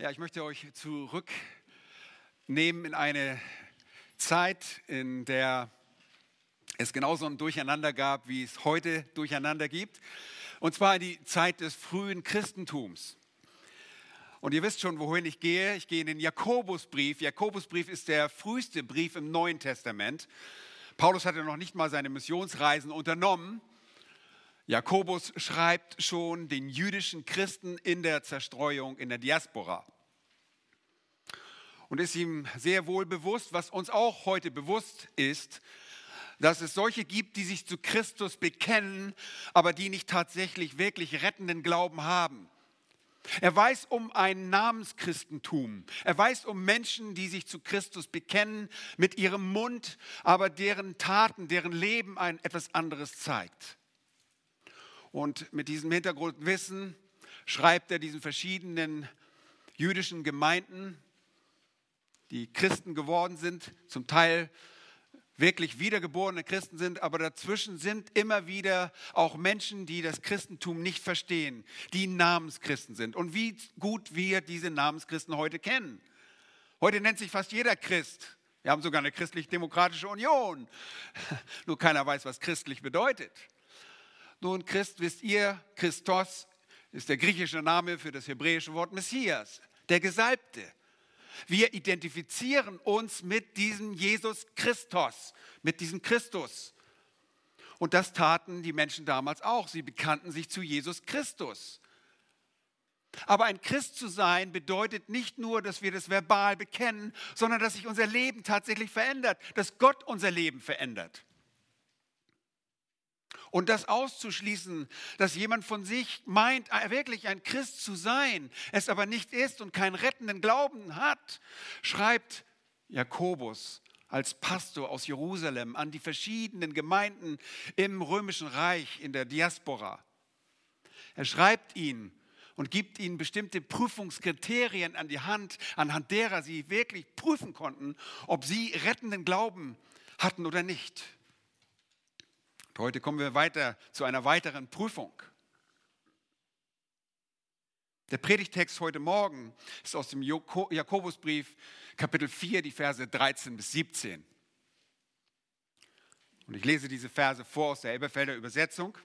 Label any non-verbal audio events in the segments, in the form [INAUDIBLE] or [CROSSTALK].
Ja, ich möchte euch zurücknehmen in eine Zeit, in der es genauso ein Durcheinander gab, wie es heute Durcheinander gibt. Und zwar in die Zeit des frühen Christentums. Und ihr wisst schon, wohin ich gehe. Ich gehe in den Jakobusbrief. Jakobusbrief ist der früheste Brief im Neuen Testament. Paulus hatte noch nicht mal seine Missionsreisen unternommen. Jakobus schreibt schon den jüdischen Christen in der Zerstreuung, in der Diaspora. Und ist ihm sehr wohl bewusst, was uns auch heute bewusst ist, dass es solche gibt, die sich zu Christus bekennen, aber die nicht tatsächlich wirklich rettenden Glauben haben. Er weiß um ein Namenschristentum. Er weiß um Menschen, die sich zu Christus bekennen mit ihrem Mund, aber deren Taten, deren Leben ein etwas anderes zeigt. Und mit diesem Hintergrundwissen schreibt er diesen verschiedenen jüdischen Gemeinden, die Christen geworden sind, zum Teil wirklich wiedergeborene Christen sind, aber dazwischen sind immer wieder auch Menschen, die das Christentum nicht verstehen, die Namenschristen sind. Und wie gut wir diese Namenschristen heute kennen. Heute nennt sich fast jeder Christ. Wir haben sogar eine christlich-demokratische Union. [LAUGHS] Nur keiner weiß, was christlich bedeutet. Nun, Christ, wisst ihr, Christos ist der griechische Name für das hebräische Wort Messias, der Gesalbte. Wir identifizieren uns mit diesem Jesus Christus, mit diesem Christus. Und das taten die Menschen damals auch. Sie bekannten sich zu Jesus Christus. Aber ein Christ zu sein bedeutet nicht nur, dass wir das verbal bekennen, sondern dass sich unser Leben tatsächlich verändert, dass Gott unser Leben verändert. Und das auszuschließen, dass jemand von sich meint, äh, wirklich ein Christ zu sein, es aber nicht ist und keinen rettenden Glauben hat, schreibt Jakobus als Pastor aus Jerusalem an die verschiedenen Gemeinden im römischen Reich in der Diaspora. Er schreibt ihnen und gibt ihnen bestimmte Prüfungskriterien an die Hand, anhand derer sie wirklich prüfen konnten, ob sie rettenden Glauben hatten oder nicht. Heute kommen wir weiter zu einer weiteren Prüfung. Der Predigtext heute Morgen ist aus dem Jakobusbrief, Kapitel 4, die Verse 13 bis 17. Und ich lese diese Verse vor aus der Elberfelder Übersetzung.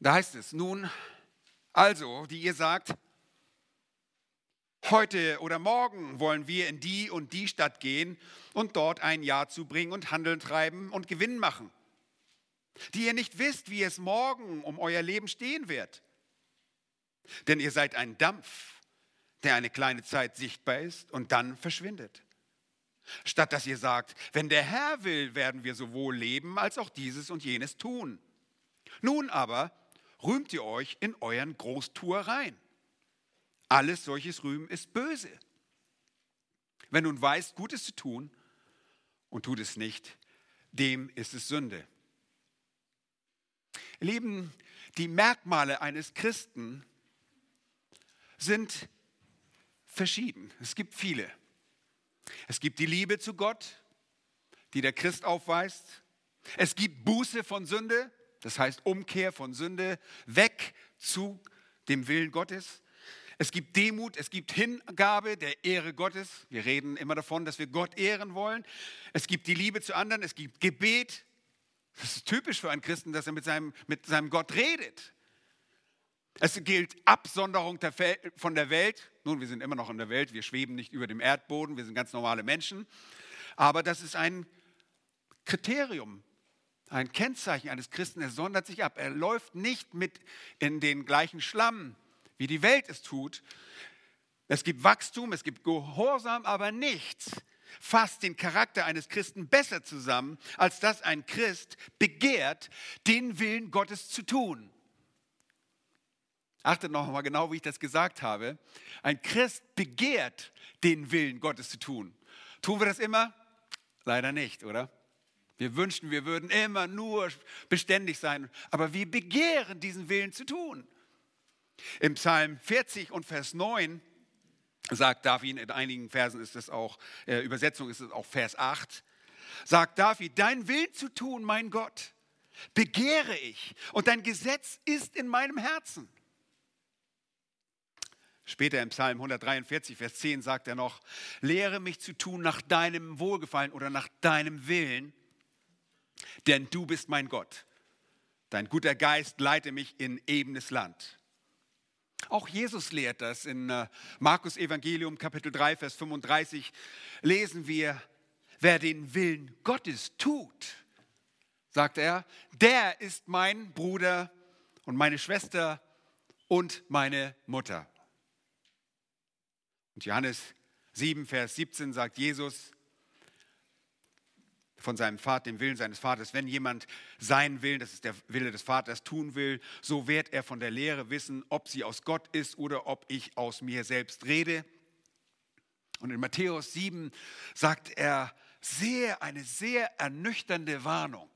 Da heißt es, nun, also, die ihr sagt, Heute oder morgen wollen wir in die und die Stadt gehen und dort ein Jahr zubringen und Handeln treiben und Gewinn machen. Die ihr nicht wisst, wie es morgen um euer Leben stehen wird. Denn ihr seid ein Dampf, der eine kleine Zeit sichtbar ist und dann verschwindet. Statt dass ihr sagt, wenn der Herr will, werden wir sowohl leben als auch dieses und jenes tun. Nun aber rühmt ihr euch in euren Großtuereien. Alles solches Rühmen ist böse. Wenn nun weißt, Gutes zu tun und tut es nicht, dem ist es Sünde. Lieben, die Merkmale eines Christen sind verschieden. Es gibt viele. Es gibt die Liebe zu Gott, die der Christ aufweist. Es gibt Buße von Sünde, das heißt Umkehr von Sünde, weg zu dem Willen Gottes. Es gibt Demut, es gibt Hingabe der Ehre Gottes. Wir reden immer davon, dass wir Gott ehren wollen. Es gibt die Liebe zu anderen, es gibt Gebet. Das ist typisch für einen Christen, dass er mit seinem, mit seinem Gott redet. Es gilt Absonderung von der Welt. Nun, wir sind immer noch in der Welt, wir schweben nicht über dem Erdboden, wir sind ganz normale Menschen. Aber das ist ein Kriterium, ein Kennzeichen eines Christen. Er sondert sich ab. Er läuft nicht mit in den gleichen Schlamm wie die Welt es tut. Es gibt Wachstum, es gibt Gehorsam, aber nichts fasst den Charakter eines Christen besser zusammen, als dass ein Christ begehrt, den Willen Gottes zu tun. Achtet noch mal genau, wie ich das gesagt habe. Ein Christ begehrt, den Willen Gottes zu tun. Tun wir das immer? Leider nicht, oder? Wir wünschen, wir würden immer nur beständig sein, aber wir begehren, diesen Willen zu tun. Im Psalm 40 und Vers 9 sagt David, in einigen Versen ist es auch, äh, Übersetzung ist es auch Vers 8, sagt David, dein Willen zu tun, mein Gott, begehre ich und dein Gesetz ist in meinem Herzen. Später im Psalm 143, Vers 10 sagt er noch, lehre mich zu tun nach deinem Wohlgefallen oder nach deinem Willen, denn du bist mein Gott. Dein guter Geist leite mich in ebenes Land. Auch Jesus lehrt das. In äh, Markus Evangelium Kapitel 3, Vers 35 lesen wir, wer den Willen Gottes tut, sagt er, der ist mein Bruder und meine Schwester und meine Mutter. Und Johannes 7, Vers 17 sagt Jesus von seinem Vater, dem Willen seines Vaters, wenn jemand seinen Willen, das ist der Wille des Vaters, tun will, so wird er von der Lehre wissen, ob sie aus Gott ist oder ob ich aus mir selbst rede. Und in Matthäus 7 sagt er sehr, eine sehr ernüchternde Warnung.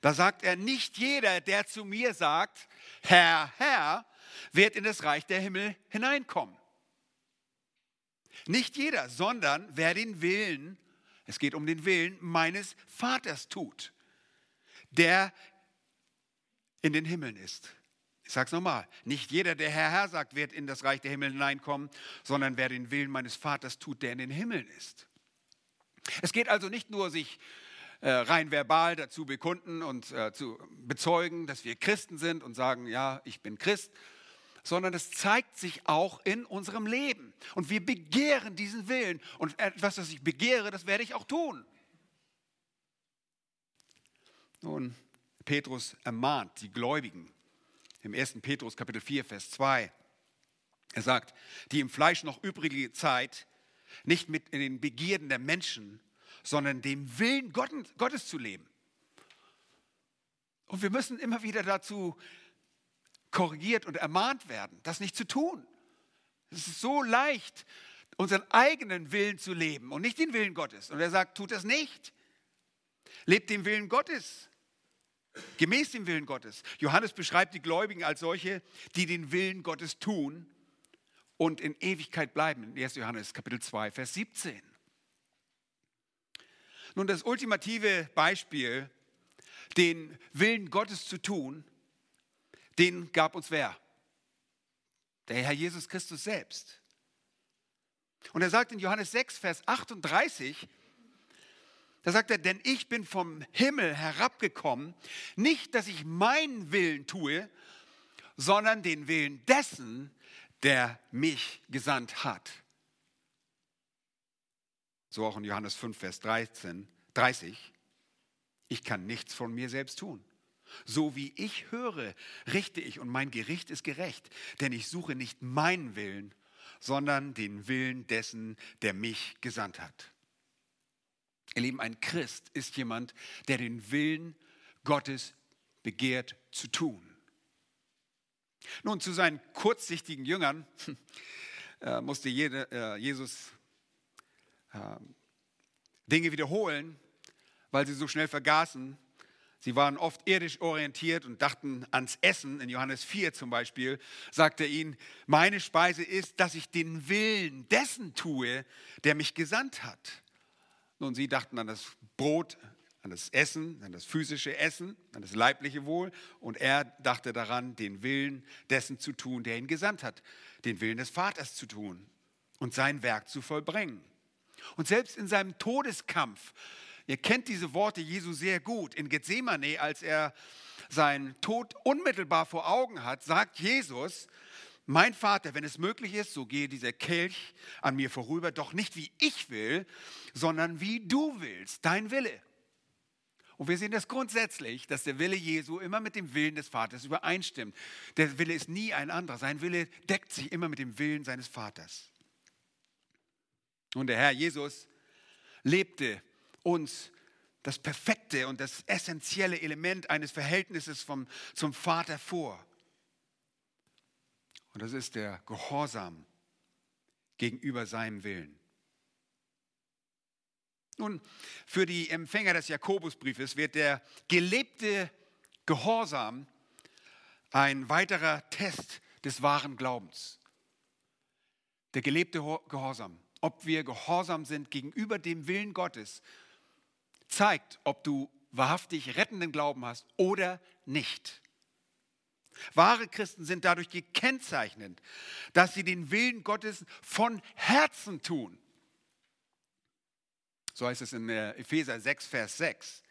Da sagt er, nicht jeder, der zu mir sagt, Herr, Herr, wird in das Reich der Himmel hineinkommen. Nicht jeder, sondern wer den Willen, es geht um den Willen meines Vaters tut, der in den Himmeln ist. Ich sage es nochmal, nicht jeder, der Herr, Herr sagt, wird in das Reich der Himmel hineinkommen, sondern wer den Willen meines Vaters tut, der in den Himmeln ist. Es geht also nicht nur, sich äh, rein verbal dazu bekunden und äh, zu bezeugen, dass wir Christen sind und sagen, ja, ich bin Christ, sondern es zeigt sich auch in unserem Leben. Und wir begehren diesen Willen. Und etwas, das ich begehre, das werde ich auch tun. Nun, Petrus ermahnt die Gläubigen im 1. Petrus Kapitel 4, Vers 2. Er sagt, die im Fleisch noch übrige Zeit nicht mit in den Begierden der Menschen, sondern dem Willen Gottes zu leben. Und wir müssen immer wieder dazu korrigiert und ermahnt werden, das nicht zu tun. Es ist so leicht, unseren eigenen Willen zu leben und nicht den Willen Gottes. Und er sagt, tut das nicht. Lebt den Willen Gottes, gemäß dem Willen Gottes. Johannes beschreibt die Gläubigen als solche, die den Willen Gottes tun und in Ewigkeit bleiben. In 1. Johannes Kapitel 2, Vers 17. Nun, das ultimative Beispiel, den Willen Gottes zu tun, den gab uns wer? Der Herr Jesus Christus selbst. Und er sagt in Johannes 6, Vers 38, da sagt er, denn ich bin vom Himmel herabgekommen, nicht, dass ich meinen Willen tue, sondern den Willen dessen, der mich gesandt hat. So auch in Johannes 5, Vers 13, 30. Ich kann nichts von mir selbst tun. So wie ich höre, richte ich und mein Gericht ist gerecht, denn ich suche nicht meinen Willen, sondern den Willen dessen, der mich gesandt hat. Ihr Lieben, ein Christ ist jemand, der den Willen Gottes begehrt zu tun. Nun, zu seinen kurzsichtigen Jüngern [LAUGHS] äh, musste jede, äh, Jesus äh, Dinge wiederholen, weil sie so schnell vergaßen, Sie waren oft irdisch orientiert und dachten ans Essen. In Johannes 4 zum Beispiel sagt er ihnen, meine Speise ist, dass ich den Willen dessen tue, der mich gesandt hat. Nun, sie dachten an das Brot, an das Essen, an das physische Essen, an das leibliche Wohl. Und er dachte daran, den Willen dessen zu tun, der ihn gesandt hat. Den Willen des Vaters zu tun und sein Werk zu vollbringen. Und selbst in seinem Todeskampf Ihr kennt diese Worte Jesu sehr gut. In Gethsemane, als er seinen Tod unmittelbar vor Augen hat, sagt Jesus, mein Vater, wenn es möglich ist, so gehe dieser Kelch an mir vorüber, doch nicht wie ich will, sondern wie du willst, dein Wille. Und wir sehen das grundsätzlich, dass der Wille Jesu immer mit dem Willen des Vaters übereinstimmt. Der Wille ist nie ein anderer. Sein Wille deckt sich immer mit dem Willen seines Vaters. Und der Herr Jesus lebte uns das perfekte und das essentielle Element eines Verhältnisses vom, zum Vater vor. Und das ist der Gehorsam gegenüber seinem Willen. Nun, für die Empfänger des Jakobusbriefes wird der gelebte Gehorsam ein weiterer Test des wahren Glaubens. Der gelebte Gehorsam, ob wir gehorsam sind gegenüber dem Willen Gottes zeigt, ob du wahrhaftig rettenden Glauben hast oder nicht. Wahre Christen sind dadurch gekennzeichnet, dass sie den Willen Gottes von Herzen tun. So heißt es in äh, Epheser 6, Vers 6.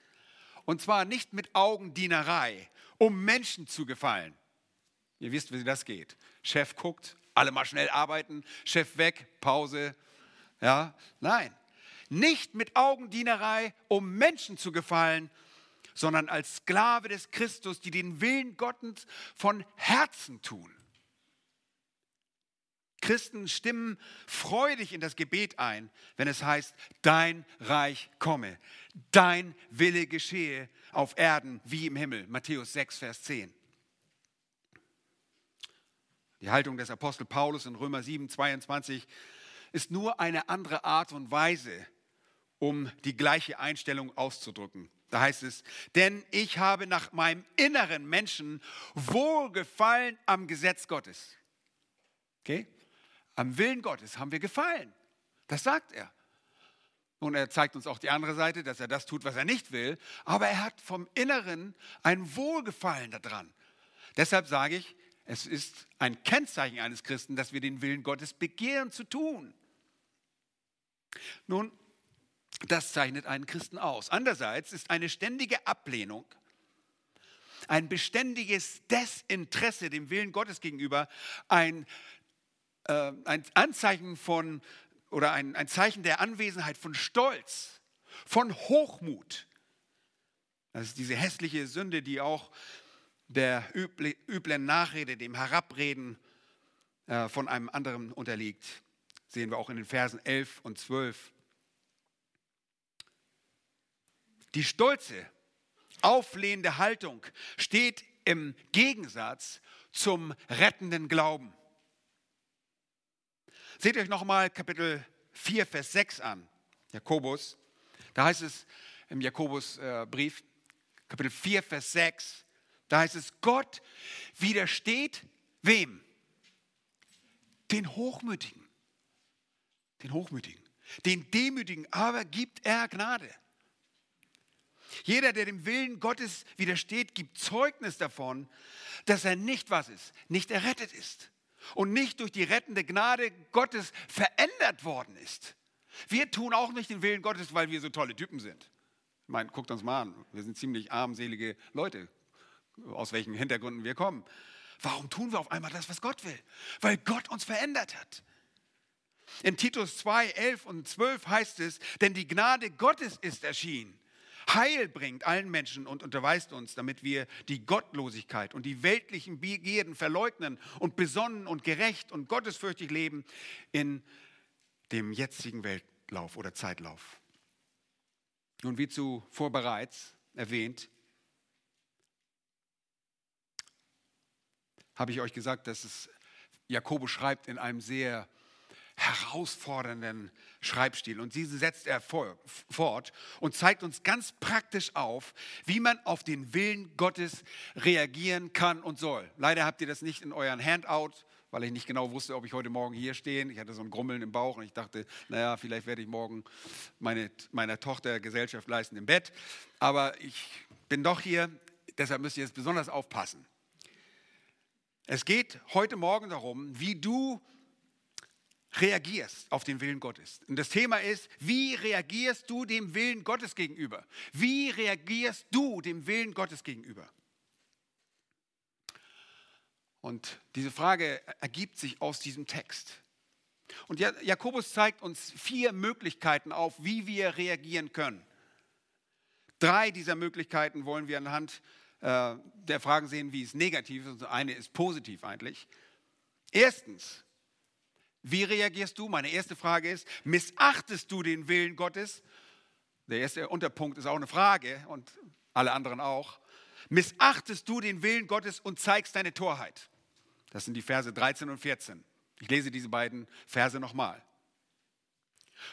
Und zwar nicht mit Augendienerei, um Menschen zu gefallen. Ihr wisst, wie das geht. Chef guckt, alle mal schnell arbeiten, Chef weg, Pause. Ja, nein. Nicht mit Augendienerei, um Menschen zu gefallen, sondern als Sklave des Christus, die den Willen Gottes von Herzen tun. Christen stimmen freudig in das Gebet ein, wenn es heißt, dein Reich komme, dein Wille geschehe auf Erden wie im Himmel. Matthäus 6, Vers 10. Die Haltung des Apostel Paulus in Römer 7, 22 ist nur eine andere Art und Weise, um die gleiche Einstellung auszudrücken. Da heißt es, denn ich habe nach meinem inneren Menschen Wohlgefallen am Gesetz Gottes. Okay? Am Willen Gottes haben wir gefallen. Das sagt er. Und er zeigt uns auch die andere Seite, dass er das tut, was er nicht will. Aber er hat vom Inneren ein Wohlgefallen daran. Deshalb sage ich, es ist ein Kennzeichen eines Christen, dass wir den Willen Gottes begehren zu tun. Nun, das zeichnet einen Christen aus. Andererseits ist eine ständige Ablehnung, ein beständiges Desinteresse dem Willen Gottes gegenüber ein, äh, ein Anzeichen von oder ein, ein Zeichen der Anwesenheit von Stolz, von Hochmut. Das ist diese hässliche Sünde, die auch der üblen Nachrede, dem Herabreden äh, von einem anderen unterliegt. Sehen wir auch in den Versen 11 und 12. Die stolze, auflehnende Haltung steht im Gegensatz zum rettenden Glauben. Seht euch nochmal Kapitel 4, Vers 6 an, Jakobus. Da heißt es im Jakobusbrief, Kapitel 4, Vers 6, da heißt es, Gott widersteht wem? Den Hochmütigen. Den Hochmütigen. Den Demütigen aber gibt er Gnade. Jeder, der dem Willen Gottes widersteht, gibt Zeugnis davon, dass er nicht was ist, nicht errettet ist und nicht durch die rettende Gnade Gottes verändert worden ist. Wir tun auch nicht den Willen Gottes, weil wir so tolle Typen sind. Ich meine, guckt uns mal an, wir sind ziemlich armselige Leute, aus welchen Hintergründen wir kommen. Warum tun wir auf einmal das, was Gott will? Weil Gott uns verändert hat. In Titus 2, 11 und 12 heißt es, denn die Gnade Gottes ist erschienen Heil bringt allen Menschen und unterweist uns, damit wir die Gottlosigkeit und die weltlichen Begierden verleugnen und besonnen und gerecht und gottesfürchtig leben in dem jetzigen Weltlauf oder Zeitlauf. Nun, wie zuvor bereits erwähnt, habe ich euch gesagt, dass es Jakobus schreibt in einem sehr herausfordernden Schreibstil. Und diesen setzt er fort und zeigt uns ganz praktisch auf, wie man auf den Willen Gottes reagieren kann und soll. Leider habt ihr das nicht in euren Handout, weil ich nicht genau wusste, ob ich heute Morgen hier stehe. Ich hatte so ein Grummeln im Bauch und ich dachte, naja, vielleicht werde ich morgen meine, meiner Tochter Gesellschaft leisten im Bett. Aber ich bin doch hier, deshalb müsst ihr jetzt besonders aufpassen. Es geht heute Morgen darum, wie du reagierst auf den Willen Gottes. Und das Thema ist, wie reagierst du dem Willen Gottes gegenüber? Wie reagierst du dem Willen Gottes gegenüber? Und diese Frage ergibt sich aus diesem Text. Und Jakobus zeigt uns vier Möglichkeiten auf, wie wir reagieren können. Drei dieser Möglichkeiten wollen wir anhand äh, der Fragen sehen, wie es negativ ist. Und eine ist positiv eigentlich. Erstens, wie reagierst du? Meine erste Frage ist, missachtest du den Willen Gottes? Der erste Unterpunkt ist auch eine Frage und alle anderen auch. Missachtest du den Willen Gottes und zeigst deine Torheit? Das sind die Verse 13 und 14. Ich lese diese beiden Verse nochmal.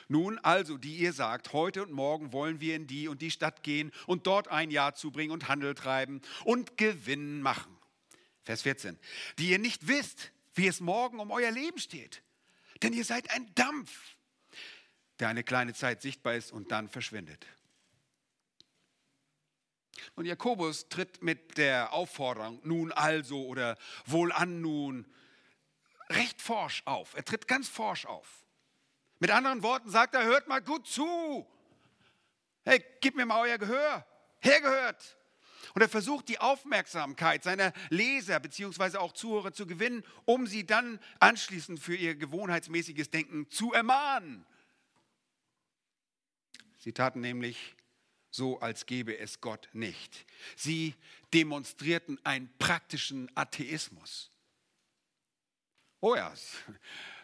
Nun also, die ihr sagt, heute und morgen wollen wir in die und die Stadt gehen und dort ein Jahr zubringen und Handel treiben und Gewinn machen. Vers 14. Die ihr nicht wisst, wie es morgen um euer Leben steht. Denn ihr seid ein Dampf, der eine kleine Zeit sichtbar ist und dann verschwindet. Und Jakobus tritt mit der Aufforderung, nun also oder wohlan nun, recht forsch auf. Er tritt ganz forsch auf. Mit anderen Worten sagt er, hört mal gut zu. Hey, gib mir mal euer Gehör. Hergehört. Und er versucht die Aufmerksamkeit seiner Leser bzw. auch Zuhörer zu gewinnen, um sie dann anschließend für ihr gewohnheitsmäßiges Denken zu ermahnen. Sie taten nämlich so, als gäbe es Gott nicht. Sie demonstrierten einen praktischen Atheismus. Oh ja,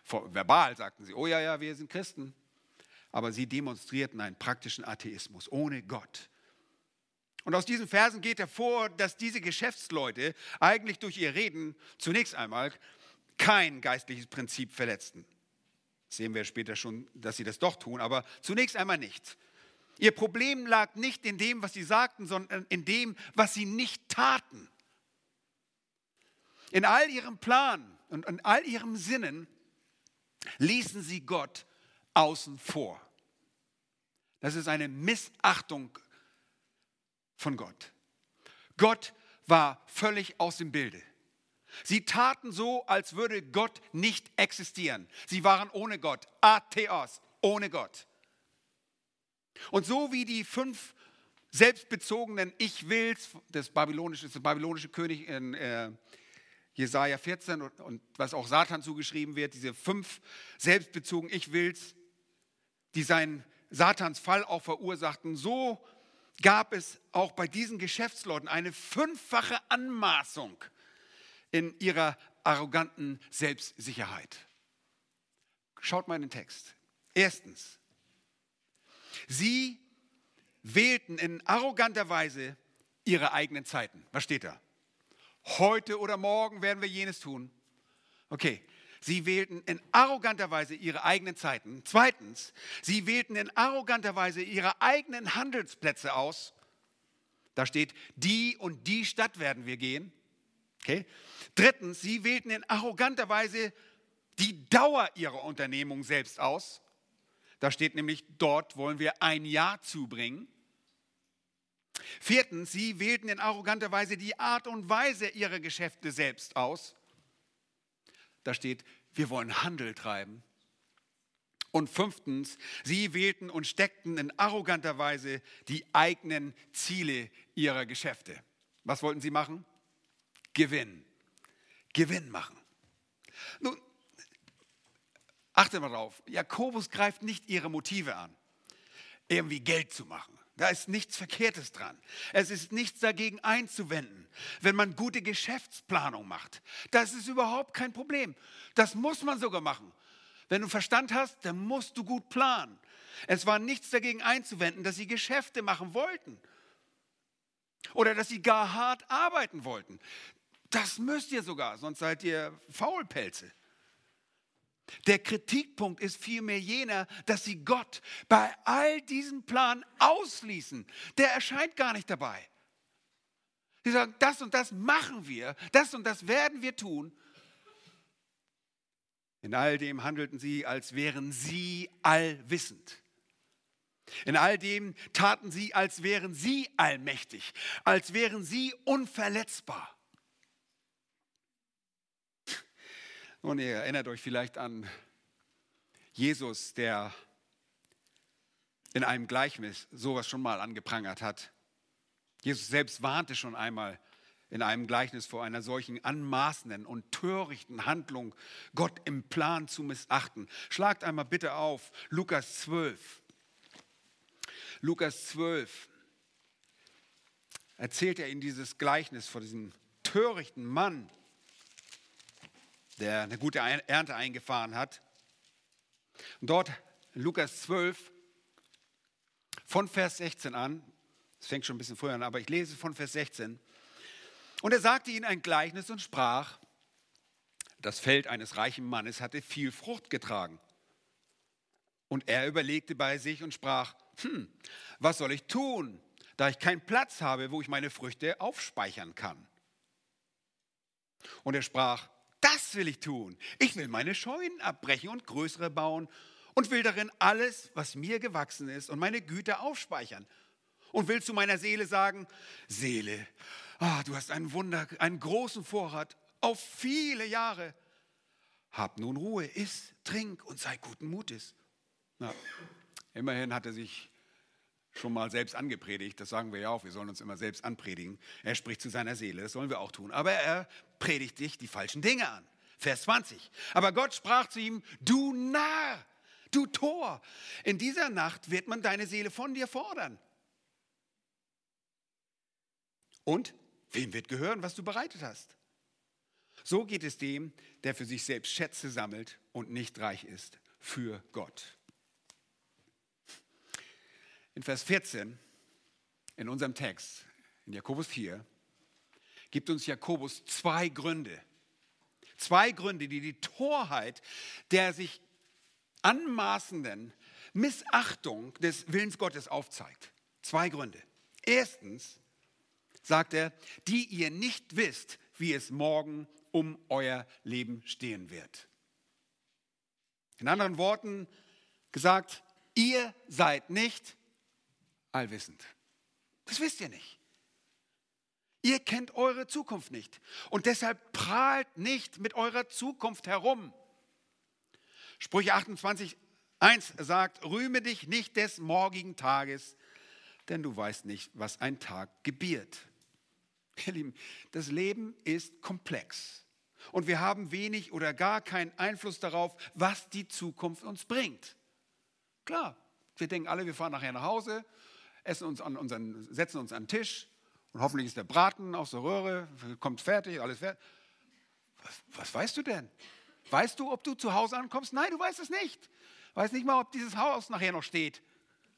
verbal sagten sie, oh ja, ja, wir sind Christen. Aber sie demonstrierten einen praktischen Atheismus ohne Gott. Und aus diesen Versen geht hervor, dass diese Geschäftsleute eigentlich durch ihr Reden zunächst einmal kein geistliches Prinzip verletzten. sehen wir später schon, dass sie das doch tun, aber zunächst einmal nicht. Ihr Problem lag nicht in dem, was sie sagten, sondern in dem, was sie nicht taten. In all ihrem Plan und in all ihrem Sinnen ließen sie Gott außen vor. Das ist eine Missachtung von Gott. Gott war völlig aus dem Bilde. Sie taten so, als würde Gott nicht existieren. Sie waren ohne Gott, Atheos, ohne Gott. Und so wie die fünf selbstbezogenen Ich wills, das babylonische, das babylonische König in äh, Jesaja 14 und, und was auch Satan zugeschrieben wird, diese fünf selbstbezogenen Ich wills, die seinen Satans Fall auch verursachten, so gab es auch bei diesen Geschäftsleuten eine fünffache Anmaßung in ihrer arroganten Selbstsicherheit. Schaut mal in den Text. Erstens, sie wählten in arroganter Weise ihre eigenen Zeiten. Was steht da? Heute oder morgen werden wir jenes tun. Okay, Sie wählten in arroganter Weise ihre eigenen Zeiten. Zweitens, sie wählten in arroganter Weise ihre eigenen Handelsplätze aus. Da steht, die und die Stadt werden wir gehen. Okay. Drittens, sie wählten in arroganter Weise die Dauer ihrer Unternehmung selbst aus. Da steht nämlich, dort wollen wir ein Jahr zubringen. Viertens, sie wählten in arroganter Weise die Art und Weise ihrer Geschäfte selbst aus. Da steht, wir wollen Handel treiben. Und fünftens, sie wählten und steckten in arroganter Weise die eigenen Ziele ihrer Geschäfte. Was wollten sie machen? Gewinn. Gewinn machen. Nun, achte mal drauf, Jakobus greift nicht ihre Motive an, irgendwie Geld zu machen. Da ist nichts Verkehrtes dran. Es ist nichts dagegen einzuwenden, wenn man gute Geschäftsplanung macht. Das ist überhaupt kein Problem. Das muss man sogar machen. Wenn du Verstand hast, dann musst du gut planen. Es war nichts dagegen einzuwenden, dass sie Geschäfte machen wollten. Oder dass sie gar hart arbeiten wollten. Das müsst ihr sogar, sonst seid ihr Faulpelze. Der Kritikpunkt ist vielmehr jener, dass sie Gott bei all diesem Plan ausließen. Der erscheint gar nicht dabei. Sie sagen, das und das machen wir, das und das werden wir tun. In all dem handelten sie, als wären sie allwissend. In all dem taten sie, als wären sie allmächtig, als wären sie unverletzbar. Und ihr erinnert euch vielleicht an Jesus, der in einem Gleichnis sowas schon mal angeprangert hat. Jesus selbst warnte schon einmal in einem Gleichnis vor einer solchen anmaßenden und törichten Handlung, Gott im Plan zu missachten. Schlagt einmal bitte auf Lukas 12. Lukas 12 erzählt er in dieses Gleichnis vor diesem törichten Mann, der eine gute Ernte eingefahren hat. Und dort, Lukas 12, von Vers 16 an, es fängt schon ein bisschen früher an, aber ich lese von Vers 16. Und er sagte ihnen ein Gleichnis und sprach, das Feld eines reichen Mannes hatte viel Frucht getragen. Und er überlegte bei sich und sprach, hm, was soll ich tun, da ich keinen Platz habe, wo ich meine Früchte aufspeichern kann? Und er sprach, das will ich tun. Ich will meine Scheunen abbrechen und größere bauen und will darin alles, was mir gewachsen ist und meine Güter aufspeichern. Und will zu meiner Seele sagen, Seele, ah, du hast einen Wunder, einen großen Vorrat auf viele Jahre. Hab nun Ruhe, iss, trink und sei guten Mutes. Na, immerhin hat er sich schon mal selbst angepredigt. Das sagen wir ja auch. Wir sollen uns immer selbst anpredigen. Er spricht zu seiner Seele. Das sollen wir auch tun. Aber er predigt dich die falschen Dinge an. Vers 20. Aber Gott sprach zu ihm, du Narr, du Tor, in dieser Nacht wird man deine Seele von dir fordern. Und wem wird gehören, was du bereitet hast? So geht es dem, der für sich selbst Schätze sammelt und nicht reich ist für Gott. In Vers 14 in unserem Text, in Jakobus 4, gibt uns Jakobus zwei Gründe, Zwei Gründe, die die Torheit der sich anmaßenden Missachtung des Willens Gottes aufzeigt. Zwei Gründe. Erstens sagt er, die ihr nicht wisst, wie es morgen um euer Leben stehen wird. In anderen Worten gesagt, ihr seid nicht allwissend. Das wisst ihr nicht. Ihr kennt eure Zukunft nicht. Und deshalb prahlt nicht mit eurer Zukunft herum. Sprüche 28, 1 sagt, rühme dich nicht des morgigen Tages, denn du weißt nicht, was ein Tag gebiert. Ihr Lieben, das Leben ist komplex. Und wir haben wenig oder gar keinen Einfluss darauf, was die Zukunft uns bringt. Klar, wir denken alle, wir fahren nachher nach Hause, essen uns an unseren, setzen uns an den Tisch und hoffentlich ist der Braten aus der Röhre, kommt fertig, alles fertig. Was, was weißt du denn? Weißt du, ob du zu Hause ankommst? Nein, du weißt es nicht. Weißt nicht mal, ob dieses Haus nachher noch steht.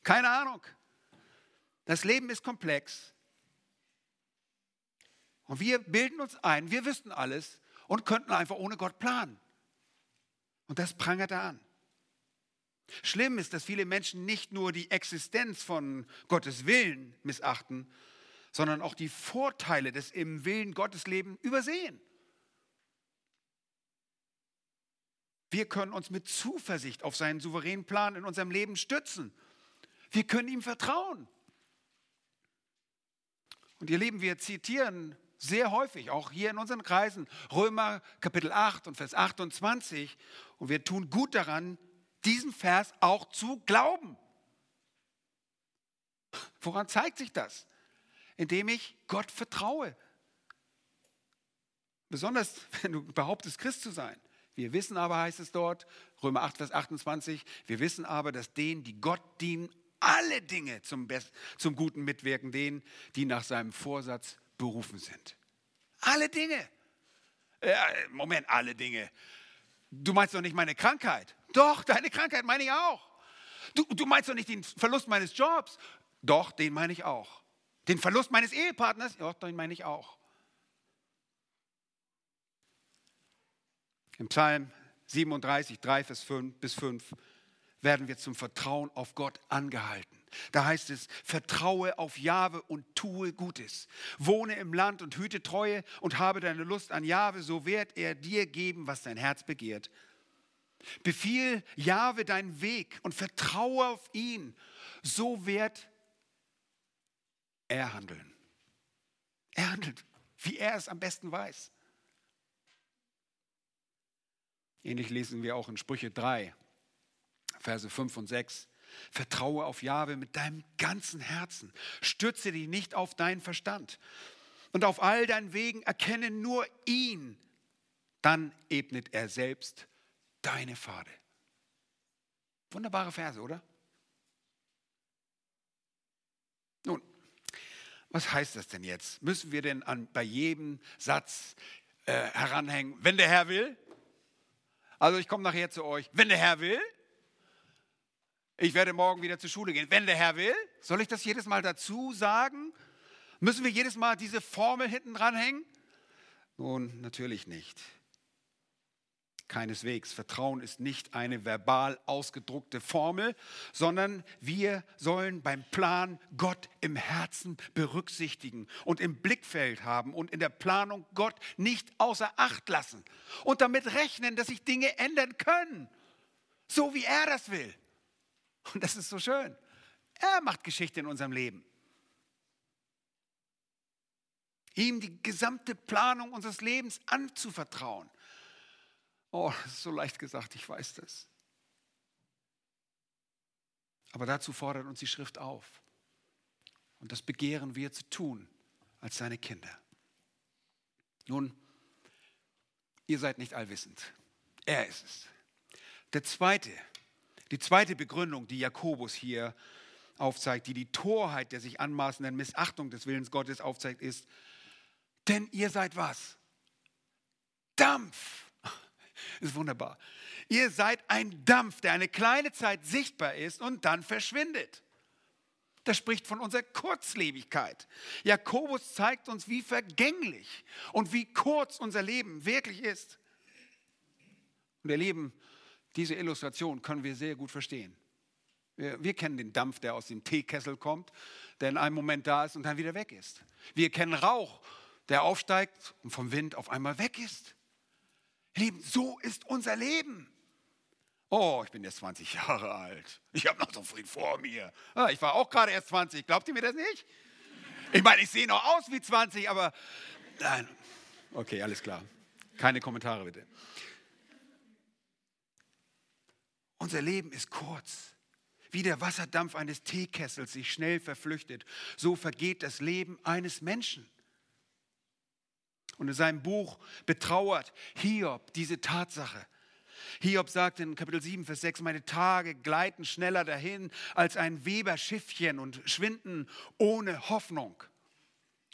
Keine Ahnung. Das Leben ist komplex. Und wir bilden uns ein, wir wüssten alles und könnten einfach ohne Gott planen. Und das prangert er an. Schlimm ist, dass viele Menschen nicht nur die Existenz von Gottes Willen missachten, sondern auch die Vorteile des im Willen Gottes Leben übersehen. Wir können uns mit Zuversicht auf seinen souveränen Plan in unserem Leben stützen. Wir können ihm vertrauen. Und ihr Lieben, wir zitieren sehr häufig, auch hier in unseren Kreisen, Römer Kapitel 8 und Vers 28. Und wir tun gut daran, diesen Vers auch zu glauben. Woran zeigt sich das? Indem ich Gott vertraue. Besonders wenn du behauptest, Christ zu sein. Wir wissen aber, heißt es dort, Römer 8, Vers 28, wir wissen aber, dass denen, die Gott dienen, alle Dinge zum, Best, zum Guten mitwirken, denen, die nach seinem Vorsatz berufen sind. Alle Dinge. Äh, Moment, alle Dinge. Du meinst doch nicht meine Krankheit. Doch, deine Krankheit meine ich auch. Du, du meinst doch nicht den Verlust meines Jobs. Doch, den meine ich auch. Den Verlust meines Ehepartners, ja, den meine ich auch. Im Psalm 37, 3 Vers 5 bis 5 werden wir zum Vertrauen auf Gott angehalten. Da heißt es, vertraue auf Jahwe und tue Gutes. Wohne im Land und hüte Treue und habe deine Lust an Jahwe, so wird er dir geben, was dein Herz begehrt. Befiehl Jahwe deinen Weg und vertraue auf ihn, so wird er handeln. Er handelt, wie er es am besten weiß. Ähnlich lesen wir auch in Sprüche 3, Verse 5 und 6. Vertraue auf Jahwe mit deinem ganzen Herzen. Stürze dich nicht auf deinen Verstand. Und auf all deinen Wegen erkenne nur ihn. Dann ebnet er selbst deine Pfade. Wunderbare Verse, oder? Nun, was heißt das denn jetzt? Müssen wir denn an, bei jedem Satz äh, heranhängen, wenn der Herr will? Also ich komme nachher zu euch, wenn der Herr will. Ich werde morgen wieder zur Schule gehen, wenn der Herr will. Soll ich das jedes Mal dazu sagen? Müssen wir jedes Mal diese Formel hinten dranhängen? Nun, natürlich nicht. Keineswegs. Vertrauen ist nicht eine verbal ausgedruckte Formel, sondern wir sollen beim Plan Gott im Herzen berücksichtigen und im Blickfeld haben und in der Planung Gott nicht außer Acht lassen und damit rechnen, dass sich Dinge ändern können, so wie er das will. Und das ist so schön. Er macht Geschichte in unserem Leben. ihm die gesamte Planung unseres Lebens anzuvertrauen. Oh, das ist so leicht gesagt, ich weiß das. Aber dazu fordert uns die Schrift auf. Und das begehren wir zu tun als seine Kinder. Nun, ihr seid nicht allwissend. Er ist es. Der zweite, die zweite Begründung, die Jakobus hier aufzeigt, die die Torheit der sich anmaßenden Missachtung des Willens Gottes aufzeigt, ist, denn ihr seid was? Dampf. Ist wunderbar. Ihr seid ein Dampf, der eine kleine Zeit sichtbar ist und dann verschwindet. Das spricht von unserer Kurzlebigkeit. Jakobus zeigt uns, wie vergänglich und wie kurz unser Leben wirklich ist. Und ihr Lieben, diese Illustration können wir sehr gut verstehen. Wir, wir, kennen den Dampf, der aus dem Teekessel kommt, der in einem Moment da ist und dann wieder weg ist. Wir kennen Rauch, der aufsteigt und vom Wind auf einmal weg ist. Lieben, so ist unser Leben. Oh, ich bin jetzt 20 Jahre alt. Ich habe noch so viel vor mir. Ah, ich war auch gerade erst 20. Glaubt ihr mir das nicht? Ich meine, ich sehe noch aus wie 20, aber nein. Okay, alles klar. Keine Kommentare bitte. Unser Leben ist kurz. Wie der Wasserdampf eines Teekessels sich schnell verflüchtet, so vergeht das Leben eines Menschen. Und in seinem Buch betrauert Hiob diese Tatsache. Hiob sagt in Kapitel 7, Vers 6, meine Tage gleiten schneller dahin als ein Weberschiffchen und schwinden ohne Hoffnung.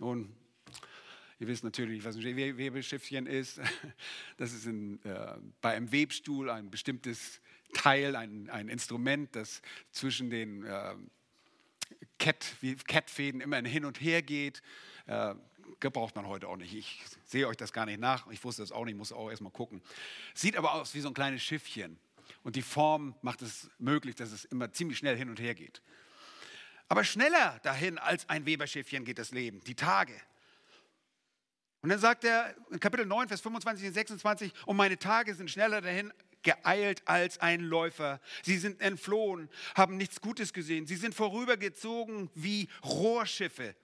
Nun, ihr wisst natürlich, was ein Webeschiffchen ist. [LAUGHS] Das ist in, äh, bei einem Webstuhl ein bestimmtes Teil, ein, ein Instrument, das zwischen den äh, Kettfäden immer hin und her geht. Äh, gebraucht man heute auch nicht. Ich sehe euch das gar nicht nach. Ich wusste das auch nicht, muss auch erstmal gucken. Sieht aber aus wie so ein kleines Schiffchen. Und die Form macht es möglich, dass es immer ziemlich schnell hin und her geht. Aber schneller dahin als ein Weberschiffchen geht das Leben, die Tage. Und dann sagt er in Kapitel 9, Vers 25 und 26, und meine Tage sind schneller dahin geeilt als ein Läufer. Sie sind entflohen, haben nichts Gutes gesehen. Sie sind vorübergezogen wie Rohrschiffe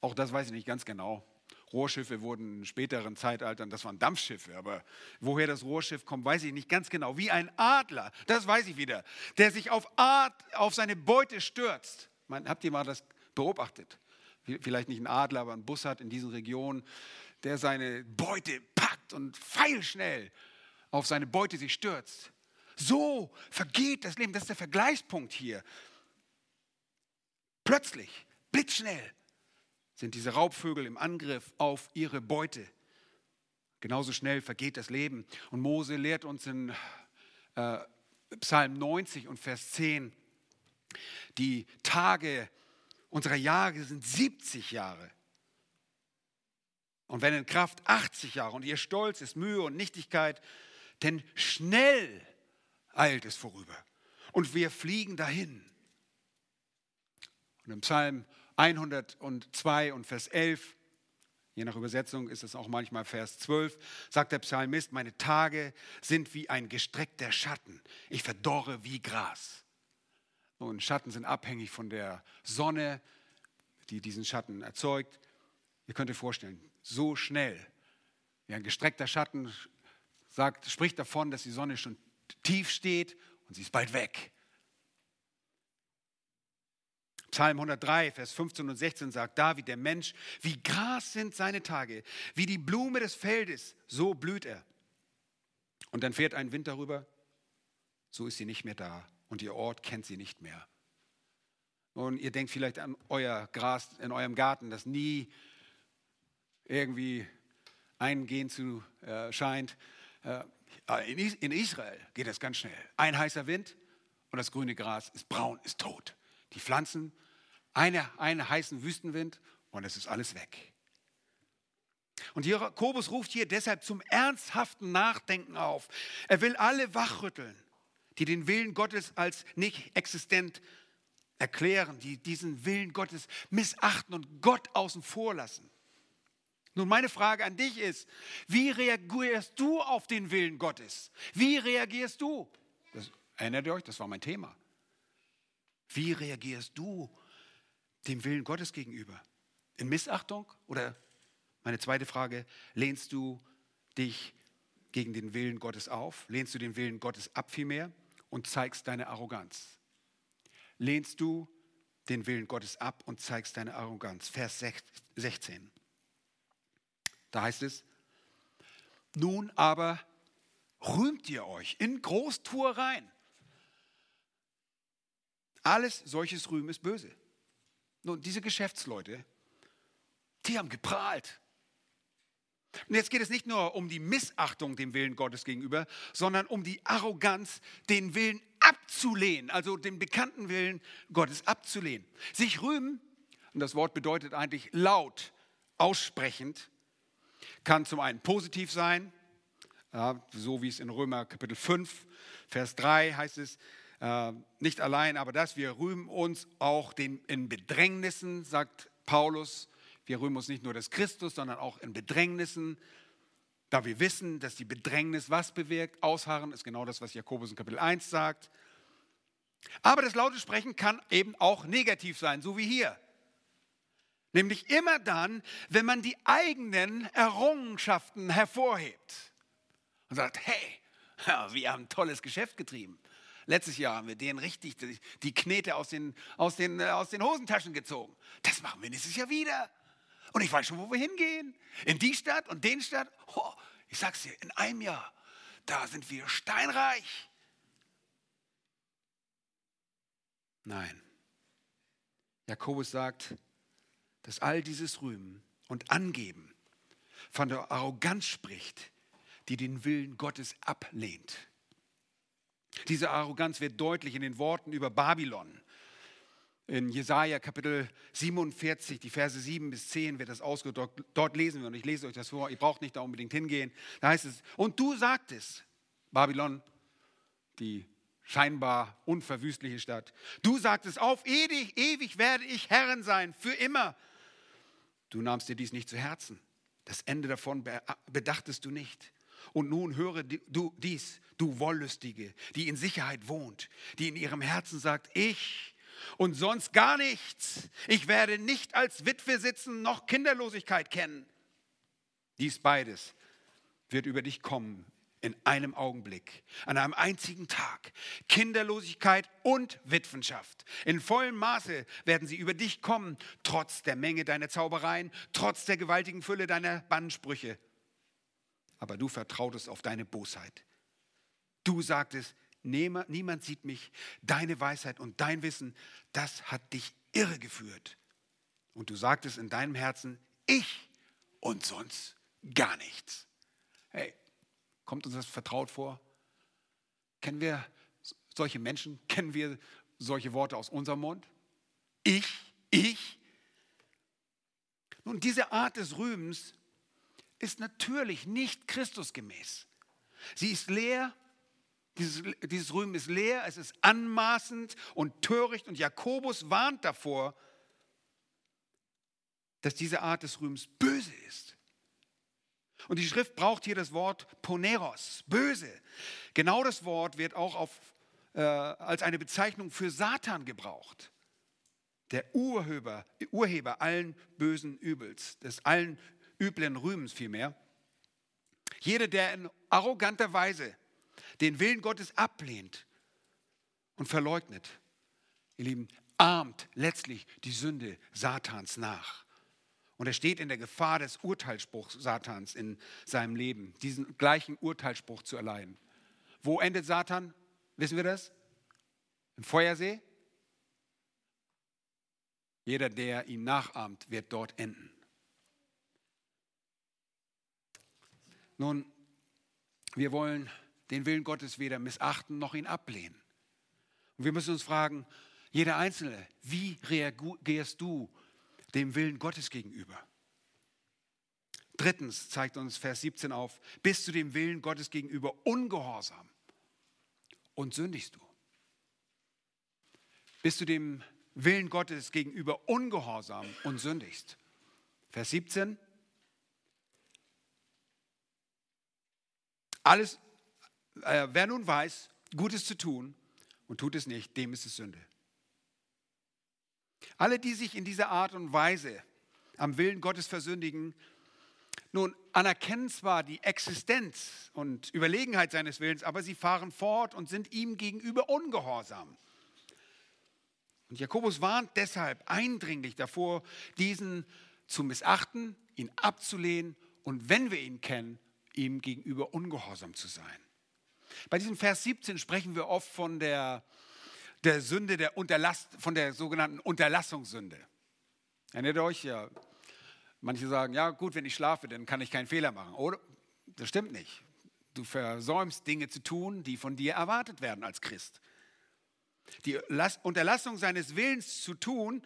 auch das weiß ich nicht ganz genau. Rohrschiffe wurden in späteren Zeitaltern, das waren Dampfschiffe, aber woher das Rohrschiff kommt, weiß ich nicht ganz genau. Wie ein Adler, das weiß ich wieder, der sich auf, Art, auf seine Beute stürzt. Man, habt ihr mal das beobachtet? Vielleicht nicht ein Adler, aber ein Bussard in diesen Regionen, der seine Beute packt und feilschnell auf seine Beute sich stürzt. So vergeht das Leben, das ist der Vergleichspunkt hier. Plötzlich, blitzschnell, sind diese Raubvögel im Angriff auf ihre Beute. Genauso schnell vergeht das Leben. Und Mose lehrt uns in äh, Psalm 90 und Vers 10, die Tage unserer Jahre sind 70 Jahre. Und wenn in Kraft 80 Jahre und ihr Stolz ist Mühe und Nichtigkeit, denn schnell eilt es vorüber und wir fliegen dahin. Und im Psalm 102 und Vers 11, je nach Übersetzung ist es auch manchmal Vers 12, sagt der Psalmist, meine Tage sind wie ein gestreckter Schatten, ich verdorre wie Gras. Und Schatten sind abhängig von der Sonne, die diesen Schatten erzeugt. Ihr könnt euch vorstellen, so schnell, wie ein gestreckter Schatten sagt, spricht davon, dass die Sonne schon tief steht und sie ist bald weg. Psalm 103, Vers 15 und 16 sagt David, der Mensch, wie Gras sind seine Tage, wie die Blume des Feldes, so blüht er. Und dann fährt ein Wind darüber, so ist sie nicht mehr da und ihr Ort kennt sie nicht mehr. Und ihr denkt vielleicht an euer Gras in eurem Garten, das nie irgendwie eingehen zu äh, scheint. Äh, in, in Israel geht das ganz schnell. Ein heißer Wind und das grüne Gras ist braun, ist tot die Pflanzen, eine, einen heißen Wüstenwind und es ist alles weg. Und Jakobus ruft hier deshalb zum ernsthaften Nachdenken auf. Er will alle wachrütteln, die den Willen Gottes als nicht existent erklären, die diesen Willen Gottes missachten und Gott außen vor lassen. Nun, meine Frage an dich ist, wie reagierst du auf den Willen Gottes? Wie reagierst du? Das, erinnert ihr euch, das war mein Thema. Wie reagierst du dem Willen Gottes gegenüber? In Missachtung oder Meine zweite Frage, lehnst du dich gegen den Willen Gottes auf? Lehnst du den Willen Gottes ab vielmehr und zeigst deine Arroganz? Lehnst du den Willen Gottes ab und zeigst deine Arroganz? Vers 16. Da heißt es, nun aber rühmt ihr euch in Großtuereien. Alles solches Rühmen ist böse. Nun, diese Geschäftsleute, die haben geprahlt. Und jetzt geht es nicht nur um die Missachtung dem Willen Gottes gegenüber, sondern um die Arroganz, den Willen abzulehnen, also den bekannten Willen Gottes abzulehnen. Sich rühmen, und das Wort bedeutet eigentlich laut, aussprechend, kann zum einen positiv sein, ja, so wie es in Römer Kapitel 5, Vers 3 heißt es, äh, nicht allein, aber das, wir rühmen uns auch den, in Bedrängnissen, sagt Paulus. Wir rühmen uns nicht nur des Christus, sondern auch in Bedrängnissen, da wir wissen, dass die Bedrängnis was bewirkt. Ausharren ist genau das, was Jakobus in Kapitel 1 sagt. Aber das laute Sprechen kann eben auch negativ sein, so wie hier. Nämlich immer dann, wenn man die eigenen Errungenschaften hervorhebt und sagt, hey, [LAUGHS] wir haben ein tolles Geschäft getrieben. Letztes Jahr haben wir denen richtig die Knete aus den, aus, den, äh, aus den Hosentaschen gezogen. Das machen wir nächstes Jahr wieder. Und ich weiß schon, wo wir hingehen. In die Stadt und den Stadt. Oh, ich sag's dir, in einem Jahr, da sind wir steinreich. Nein. Jakobus sagt, dass all dieses Rühmen und Angeben von der Arroganz spricht, die den Willen Gottes ablehnt. Diese Arroganz wird deutlich in den Worten über Babylon. In Jesaja Kapitel 47, die Verse 7 bis 10 wird das ausgedrückt. Dort lesen wir und ich lese euch das vor. Ihr braucht nicht da unbedingt hingehen. Da heißt es: Und du sagtest, Babylon, die scheinbar unverwüstliche Stadt, du sagtest, auf ewig, ewig werde ich Herren sein, für immer. Du nahmst dir dies nicht zu Herzen. Das Ende davon bedachtest du nicht. Und nun höre du dies, du Wollüstige, die in Sicherheit wohnt, die in ihrem Herzen sagt, ich und sonst gar nichts. Ich werde nicht als Witwe sitzen, noch Kinderlosigkeit kennen. Dies beides wird über dich kommen in einem Augenblick, an einem einzigen Tag. Kinderlosigkeit und Witwenschaft. In vollem Maße werden sie über dich kommen, trotz der Menge deiner Zaubereien, trotz der gewaltigen Fülle deiner Bannsprüche aber du vertrautest auf deine Bosheit. Du sagtest, niemand sieht mich, deine Weisheit und dein Wissen, das hat dich irregeführt. Und du sagtest in deinem Herzen, ich und sonst gar nichts. Hey, kommt uns das vertraut vor? Kennen wir solche Menschen? Kennen wir solche Worte aus unserem Mund? Ich, ich. Nun, diese Art des Rühmens ist natürlich nicht Christusgemäß. Sie ist leer, dieses, dieses Rühmen ist leer, es ist anmaßend und töricht und Jakobus warnt davor, dass diese Art des Rühmens böse ist. Und die Schrift braucht hier das Wort Poneros, böse. Genau das Wort wird auch auf, äh, als eine Bezeichnung für Satan gebraucht. Der Urheber, Urheber allen bösen Übels, des allen üblen Rühmens vielmehr. Jeder, der in arroganter Weise den Willen Gottes ablehnt und verleugnet, ihr Lieben, ahmt letztlich die Sünde Satans nach. Und er steht in der Gefahr des Urteilsspruchs Satans in seinem Leben, diesen gleichen Urteilsspruch zu erleiden. Wo endet Satan? Wissen wir das? Im Feuersee? Jeder, der ihn nachahmt, wird dort enden. Nun, wir wollen den Willen Gottes weder missachten noch ihn ablehnen. Und wir müssen uns fragen, jeder Einzelne, wie reagierst du dem Willen Gottes gegenüber? Drittens zeigt uns Vers 17 auf, bist du dem Willen Gottes gegenüber ungehorsam und sündigst du? Bist du dem Willen Gottes gegenüber ungehorsam und sündigst? Vers 17, Alles, äh, wer nun weiß, Gutes zu tun und tut es nicht, dem ist es Sünde. Alle, die sich in dieser Art und Weise am Willen Gottes versündigen, Nun, anerkennen zwar die Existenz und Überlegenheit seines Willens, aber sie fahren fort und sind ihm gegenüber ungehorsam. Und Jakobus warnt deshalb eindringlich davor, diesen zu missachten, ihn abzulehnen und wenn wir ihn kennen, ihm gegenüber ungehorsam zu sein. Bei diesem Vers 17 sprechen wir oft von der, der Sünde, der Unterlass, von der sogenannten Unterlassungssünde. Erinnert euch, ja, manche sagen, ja gut, wenn ich schlafe, dann kann ich keinen Fehler machen. Oder? Das stimmt nicht. Du versäumst Dinge zu tun, die von dir erwartet werden als Christ. Die Unterlassung seines Willens zu tun,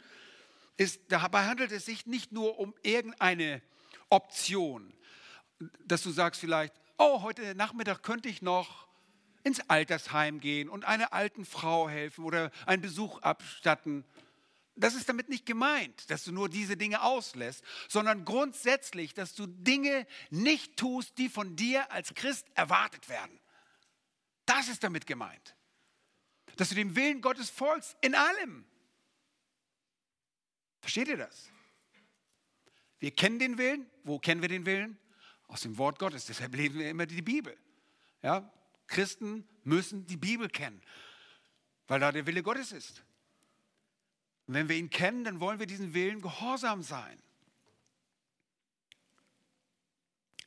ist, dabei handelt es sich nicht nur um irgendeine Option, dass du sagst vielleicht, oh, heute Nachmittag könnte ich noch ins Altersheim gehen und einer alten Frau helfen oder einen Besuch abstatten. Das ist damit nicht gemeint, dass du nur diese Dinge auslässt, sondern grundsätzlich, dass du Dinge nicht tust, die von dir als Christ erwartet werden. Das ist damit gemeint. Dass du dem Willen Gottes folgst in allem. Versteht ihr das? Wir kennen den Willen. Wo kennen wir den Willen? Aus dem Wort Gottes. Deshalb lesen wir immer die Bibel. Ja? Christen müssen die Bibel kennen, weil da der Wille Gottes ist. Und wenn wir ihn kennen, dann wollen wir diesen Willen gehorsam sein.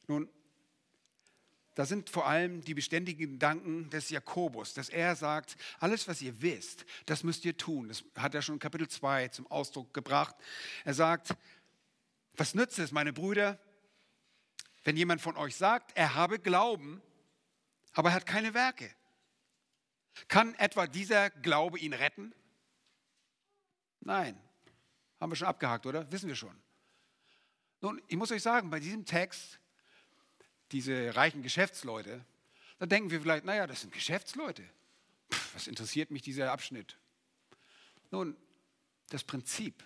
Nun, da sind vor allem die beständigen Gedanken des Jakobus, dass er sagt, alles, was ihr wisst, das müsst ihr tun. Das hat er schon in Kapitel 2 zum Ausdruck gebracht. Er sagt, was nützt es, meine Brüder, wenn jemand von euch sagt, er habe Glauben, aber er hat keine Werke? Kann etwa dieser Glaube ihn retten? Nein. Haben wir schon abgehakt, oder? Wissen wir schon. Nun, ich muss euch sagen, bei diesem Text, diese reichen Geschäftsleute, da denken wir vielleicht, naja, das sind Geschäftsleute. Pff, was interessiert mich dieser Abschnitt? Nun, das Prinzip,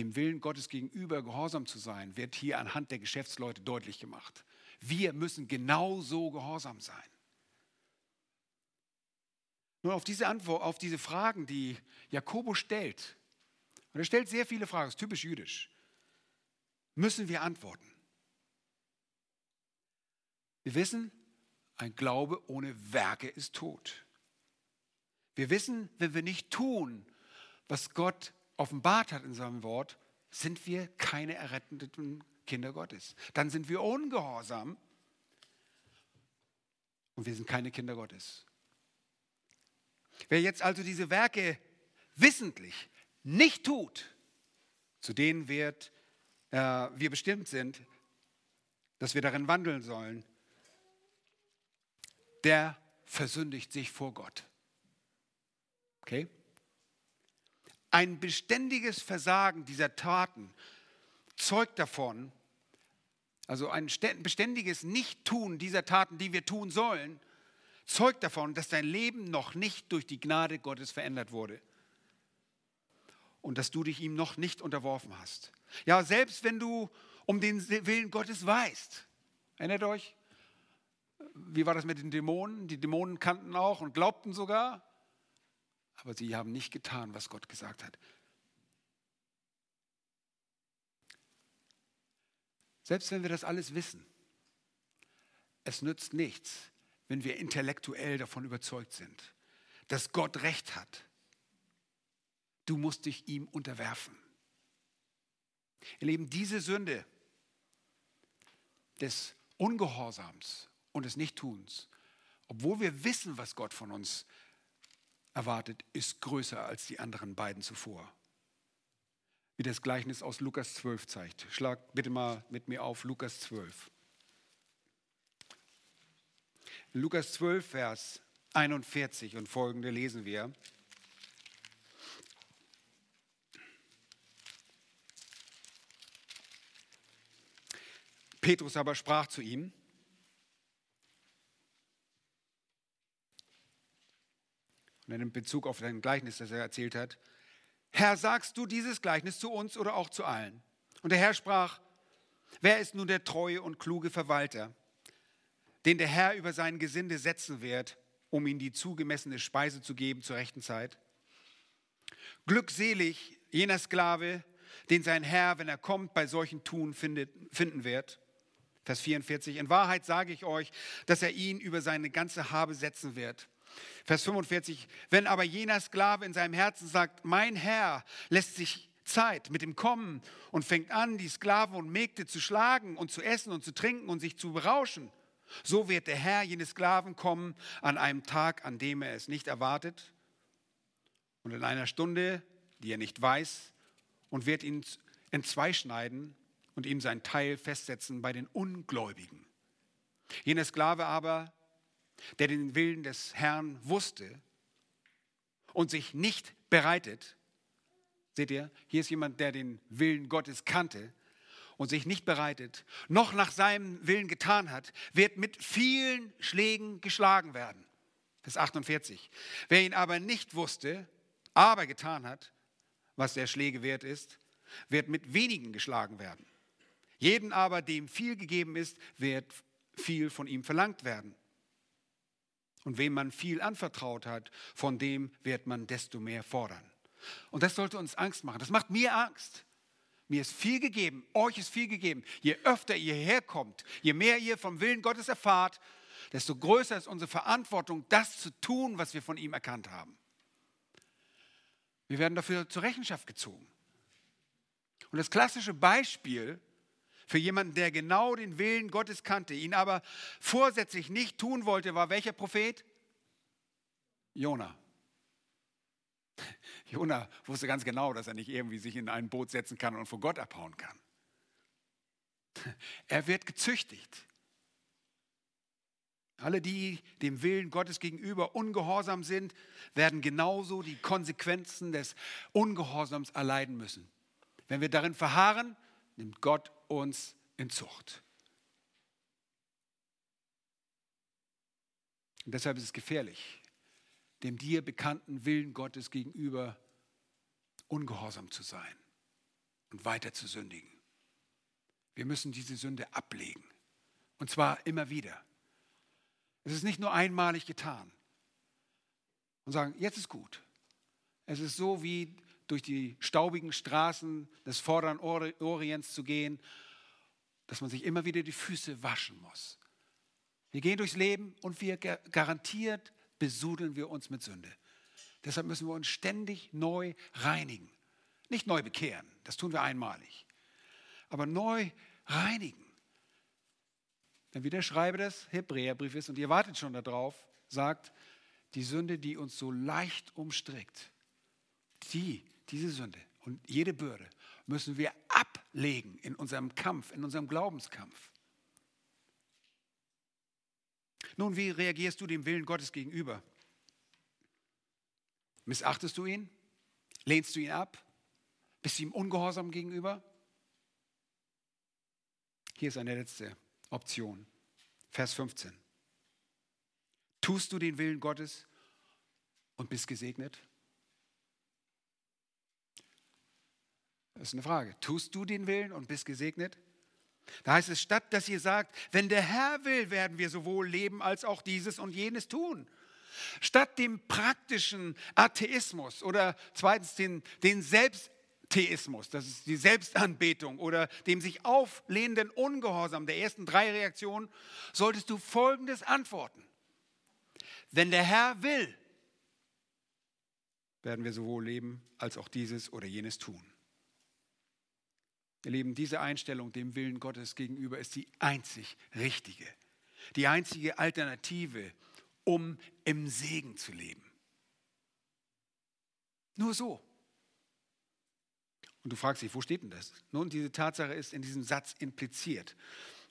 dem Willen Gottes gegenüber gehorsam zu sein, wird hier anhand der Geschäftsleute deutlich gemacht. Wir müssen genauso gehorsam sein. Nun auf diese Antwort, auf diese Fragen, die Jakobus stellt, und er stellt sehr viele Fragen, ist typisch jüdisch, müssen wir antworten. Wir wissen, ein Glaube ohne Werke ist tot. Wir wissen, wenn wir nicht tun, was Gott offenbart hat in seinem Wort, sind wir keine erretteten Kinder Gottes. Dann sind wir ungehorsam und wir sind keine Kinder Gottes. Wer jetzt also diese Werke wissentlich nicht tut, zu denen wird, äh, wir bestimmt sind, dass wir darin wandeln sollen, der versündigt sich vor Gott. Okay? Ein beständiges Versagen dieser Taten zeugt davon, also ein beständiges Nicht-Tun dieser Taten, die wir tun sollen, zeugt davon, dass dein Leben noch nicht durch die Gnade Gottes verändert wurde und dass du dich ihm noch nicht unterworfen hast. Ja, selbst wenn du um den Willen Gottes weißt. Erinnert euch? Wie war das mit den Dämonen? Die Dämonen kannten auch und glaubten sogar, aber sie haben nicht getan, was Gott gesagt hat. Selbst wenn wir das alles wissen, es nützt nichts, wenn wir intellektuell davon überzeugt sind, dass Gott recht hat. Du musst dich ihm unterwerfen. Ihr Lieben, diese Sünde des Ungehorsams und des Nichttuns, obwohl wir wissen, was Gott von uns erwartet, ist größer als die anderen beiden zuvor. Wie das Gleichnis aus Lukas 12 zeigt. Schlag bitte mal mit mir auf Lukas 12. In Lukas 12, Vers 41 und folgende lesen wir. Petrus aber sprach zu ihm, und in Bezug auf sein Gleichnis, das er erzählt hat, Herr, sagst du dieses Gleichnis zu uns oder auch zu allen? Und der Herr sprach, wer ist nun der treue und kluge Verwalter, den der Herr über sein Gesinde setzen wird, um ihm die zugemessene Speise zu geben zur rechten Zeit. Glückselig jener Sklave, den sein Herr, wenn er kommt, bei solchen Tun findet, finden wird. Vers 44, in Wahrheit sage ich euch, dass er ihn über seine ganze Habe setzen wird. Vers 45, wenn aber jener Sklave in seinem Herzen sagt, mein Herr lässt sich Zeit mit dem Kommen und fängt an, die Sklaven und Mägde zu schlagen und zu essen und zu trinken und sich zu berauschen, so wird der Herr jenes Sklaven kommen an einem Tag, an dem er es nicht erwartet und in einer Stunde, die er nicht weiß, und wird ihn entzweischneiden und ihm sein Teil festsetzen bei den Ungläubigen. Jener Sklave aber, der den Willen des Herrn wusste und sich nicht bereitet, seht ihr, hier ist jemand, der den Willen Gottes kannte und sich nicht bereitet, noch nach seinem Willen getan hat, wird mit vielen Schlägen geschlagen werden. Vers 48. Wer ihn aber nicht wusste, aber getan hat, was der Schläge wert ist, wird mit wenigen geschlagen werden. Jeden aber, dem viel gegeben ist, wird viel von ihm verlangt werden. Und wem man viel anvertraut hat, von dem wird man desto mehr fordern. Und das sollte uns Angst machen. Das macht mir Angst. Mir ist viel gegeben, euch ist viel gegeben. Je öfter ihr herkommt, je mehr ihr vom Willen Gottes erfahrt, desto größer ist unsere Verantwortung, das zu tun, was wir von ihm erkannt haben. Wir werden dafür zur Rechenschaft gezogen. Und das klassische Beispiel für jemanden, der genau den Willen Gottes kannte, ihn aber vorsätzlich nicht tun wollte, war welcher Prophet? Jona. [LAUGHS] Jona wusste ganz genau, dass er nicht irgendwie sich in ein Boot setzen kann und vor Gott abhauen kann. [LAUGHS] Er wird gezüchtigt. Alle, die dem Willen Gottes gegenüber ungehorsam sind, werden genauso die Konsequenzen des Ungehorsams erleiden müssen. Wenn wir darin verharren, nimmt Gott uns in Zucht. Und deshalb ist es gefährlich, dem dir bekannten Willen Gottes gegenüber ungehorsam zu sein und weiter zu sündigen. Wir müssen diese Sünde ablegen. Und zwar immer wieder. Es ist nicht nur einmalig getan. Und sagen, jetzt ist gut. Es ist so wie durch die staubigen Straßen des vorderen Orients zu gehen, dass man sich immer wieder die Füße waschen muss. Wir gehen durchs Leben und wir garantiert besudeln wir uns mit Sünde. Deshalb müssen wir uns ständig neu reinigen. Nicht neu bekehren, das tun wir einmalig, aber neu reinigen. Denn wie der Schreiber des Hebräerbriefes, und ihr wartet schon darauf, sagt, die Sünde, die uns so leicht umstrickt, die diese Sünde und jede Bürde müssen wir ablegen in unserem Kampf, in unserem Glaubenskampf. Nun, wie reagierst du dem Willen Gottes gegenüber? Missachtest du ihn? Lehnst du ihn ab? Bist du ihm ungehorsam gegenüber? Hier ist eine letzte Option. Vers 15. Tust du den Willen Gottes und bist gesegnet? Das ist eine Frage. Tust du den Willen und bist gesegnet? Da heißt es, statt dass ihr sagt, wenn der Herr will, werden wir sowohl leben als auch dieses und jenes tun. Statt dem praktischen Atheismus oder zweitens den, den Selbsttheismus, das ist die Selbstanbetung oder dem sich auflehnenden Ungehorsam der ersten drei Reaktionen, solltest du Folgendes antworten. Wenn der Herr will, werden wir sowohl leben als auch dieses oder jenes tun. Ihr Lieben, diese Einstellung dem Willen Gottes gegenüber ist die einzig richtige, die einzige Alternative, um im Segen zu leben. Nur so. Und du fragst dich, wo steht denn das? Nun, diese Tatsache ist in diesem Satz impliziert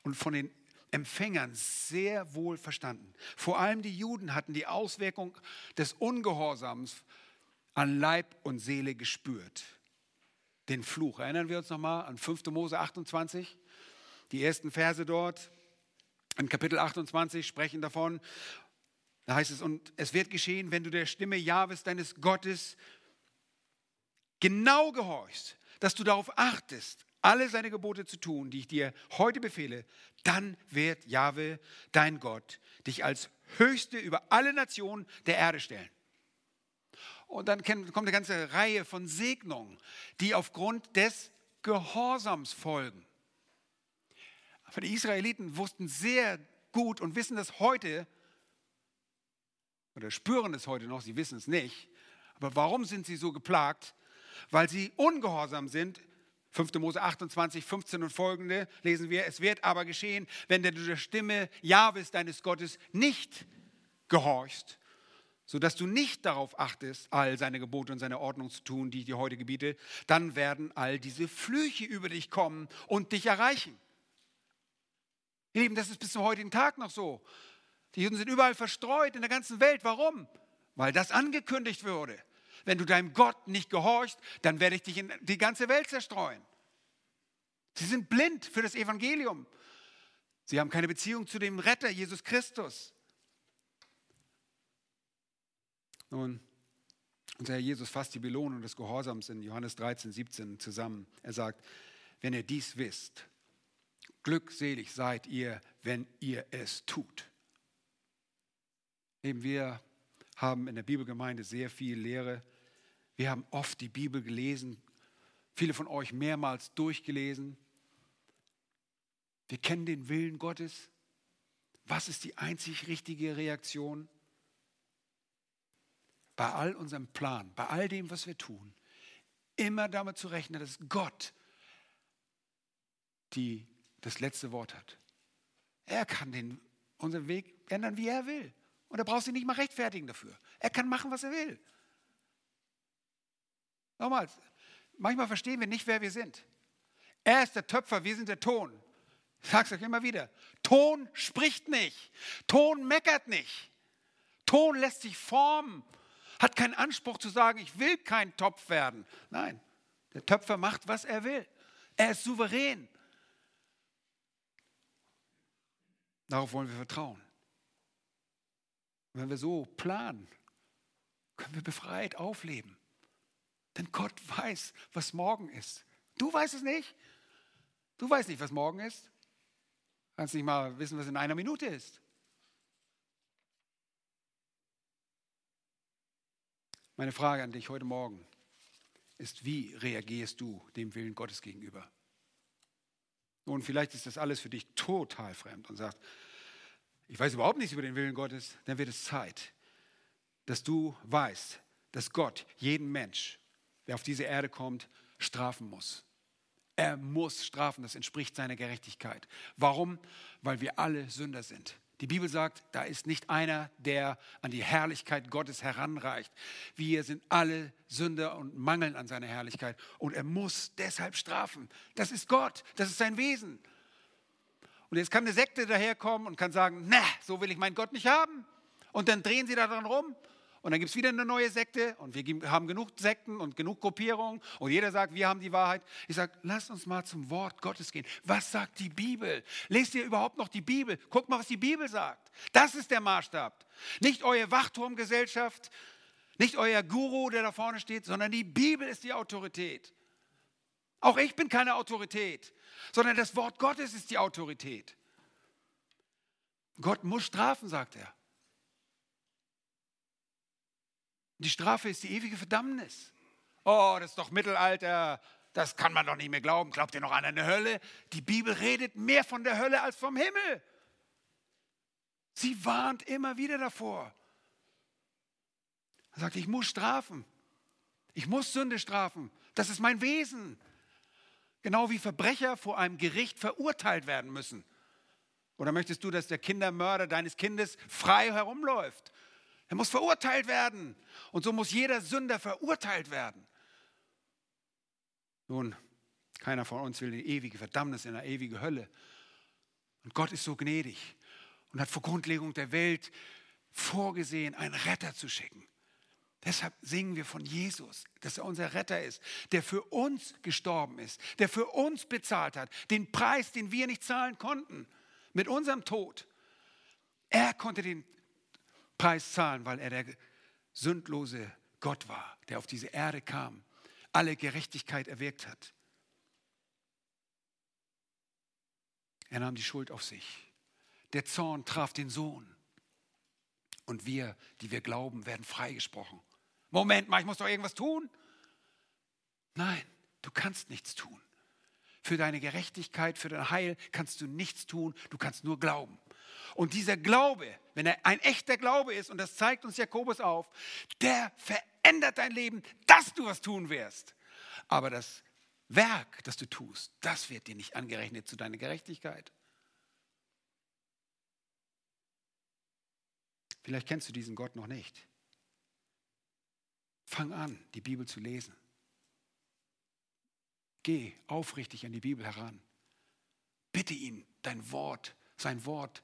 und von den Empfängern sehr wohl verstanden. Vor allem die Juden hatten die Auswirkung des Ungehorsams an Leib und Seele gespürt den Fluch. Erinnern wir uns nochmal an 5. Mose 28, die ersten Verse dort. In Kapitel 28 sprechen davon, da heißt es, und es wird geschehen, wenn du der Stimme Jahwes deines Gottes genau gehorchst, dass du darauf achtest, alle seine Gebote zu tun, die ich dir heute befehle, dann wird Jahwe, dein Gott, dich als Höchste über alle Nationen der Erde stellen. Und dann kommt eine ganze Reihe von Segnungen, die aufgrund des Gehorsams folgen. Aber die Israeliten wussten sehr gut und wissen das heute, oder spüren es heute noch, sie wissen es nicht. Aber warum sind sie so geplagt? Weil sie ungehorsam sind. 5. Mose 28, 15 und folgende lesen wir, es wird aber geschehen, wenn du der Stimme Jahwes deines Gottes nicht gehorchst, sodass du nicht darauf achtest, all seine Gebote und seine Ordnung zu tun, die ich dir heute gebiete, dann werden all diese Flüche über dich kommen und dich erreichen. Ihr Lieben, das ist bis zum heutigen Tag noch so. Die Juden sind überall verstreut in der ganzen Welt. Warum? Weil das angekündigt wurde. Wenn du deinem Gott nicht gehorchst, dann werde ich dich in die ganze Welt zerstreuen. Sie sind blind für das Evangelium. Sie haben keine Beziehung zu dem Retter, Jesus Christus. Nun, unser Herr Jesus fasst die Belohnung des Gehorsams in Johannes 13, 17 zusammen. Er sagt, wenn ihr dies wisst, glückselig seid ihr, wenn ihr es tut. Eben wir haben in der Bibelgemeinde sehr viel Lehre. Wir haben oft die Bibel gelesen, viele von euch mehrmals durchgelesen. Wir kennen den Willen Gottes. Was ist die einzig richtige Reaktion? Bei all unserem Plan, bei all dem, was wir tun, immer damit zu rechnen, dass Gott die das letzte Wort hat. Er kann den, unseren Weg ändern, wie er will. Und er braucht sich nicht mal rechtfertigen dafür. Er kann machen, was er will. Nochmals, manchmal verstehen wir nicht, wer wir sind. Er ist der Töpfer, wir sind der Ton. Ich sage es euch immer wieder. Ton spricht nicht. Ton meckert nicht. Ton lässt sich formen. Hat keinen Anspruch zu sagen, ich will kein Topf werden. Nein, der Töpfer macht, was er will. Er ist souverän. Darauf wollen wir vertrauen. Wenn wir so planen, können wir befreit aufleben. Denn Gott weiß, was morgen ist. Du weißt es nicht. Du weißt nicht, was morgen ist. Kannst nicht mal wissen, was in einer Minute ist. Meine Frage an dich heute Morgen ist, wie reagierst du dem Willen Gottes gegenüber? Nun, vielleicht ist das alles für dich total fremd und sagst, ich weiß überhaupt nichts über den Willen Gottes, dann wird es Zeit, dass du weißt, dass Gott jeden Mensch, der auf diese Erde kommt, strafen muss. Er muss strafen, das entspricht seiner Gerechtigkeit. Warum? Weil wir alle Sünder sind. Die Bibel sagt, da ist nicht einer, der an die Herrlichkeit Gottes heranreicht. Wir sind alle Sünder und mangeln an seiner Herrlichkeit. Und er muss deshalb strafen. Das ist Gott, das ist sein Wesen. Und jetzt kann eine Sekte daherkommen und kann sagen, na, so will ich meinen Gott nicht haben. Und dann drehen sie daran rum und dann gibt es wieder eine neue Sekte und wir haben genug Sekten und genug Gruppierungen und jeder sagt, wir haben die Wahrheit. Ich sage, lasst uns mal zum Wort Gottes gehen. Was sagt die Bibel? Lest ihr überhaupt noch die Bibel? Guckt mal, was die Bibel sagt. Das ist der Maßstab. Nicht eure Wachturmgesellschaft, nicht euer Guru, der da vorne steht, sondern die Bibel ist die Autorität. Auch ich bin keine Autorität, sondern das Wort Gottes ist die Autorität. Gott muss strafen, sagt er. Die Strafe ist die ewige Verdammnis. Oh, das ist doch Mittelalter. Das kann man doch nicht mehr glauben. Glaubt ihr noch an eine Hölle? Die Bibel redet mehr von der Hölle als vom Himmel. Sie warnt immer wieder davor. Er sagt, ich muss strafen. Ich muss Sünde strafen. Das ist mein Wesen. Genau wie Verbrecher vor einem Gericht verurteilt werden müssen. Oder möchtest du, dass der Kindermörder deines Kindes frei herumläuft? Er muss verurteilt werden. Und so muss jeder Sünder verurteilt werden. Nun, keiner von uns will eine ewige Verdammnis in einer ewigen Hölle. Und Gott ist so gnädig und hat vor Grundlegung der Welt vorgesehen, einen Retter zu schicken. Deshalb singen wir von Jesus, dass er unser Retter ist, der für uns gestorben ist, der für uns bezahlt hat, den Preis, den wir nicht zahlen konnten, mit unserem Tod. Er konnte den Preis zahlen, weil er der sündlose Gott war, der auf diese Erde kam, alle Gerechtigkeit erwirkt hat. Er nahm die Schuld auf sich. Der Zorn traf den Sohn. Und wir, die wir glauben, werden freigesprochen. Moment mal, ich muss doch irgendwas tun. Nein, du kannst nichts tun. Für deine Gerechtigkeit, für dein Heil kannst du nichts tun, du kannst nur glauben. Und dieser Glaube, wenn er ein echter Glaube ist, und das zeigt uns Jakobus auf, der verändert dein Leben, dass du was tun wirst. Aber das Werk, das du tust, das wird dir nicht angerechnet zu deiner Gerechtigkeit. Vielleicht kennst du diesen Gott noch nicht. Fang an, die Bibel zu lesen. Geh aufrichtig an die Bibel heran. Bitte ihn, dein Wort, sein Wort,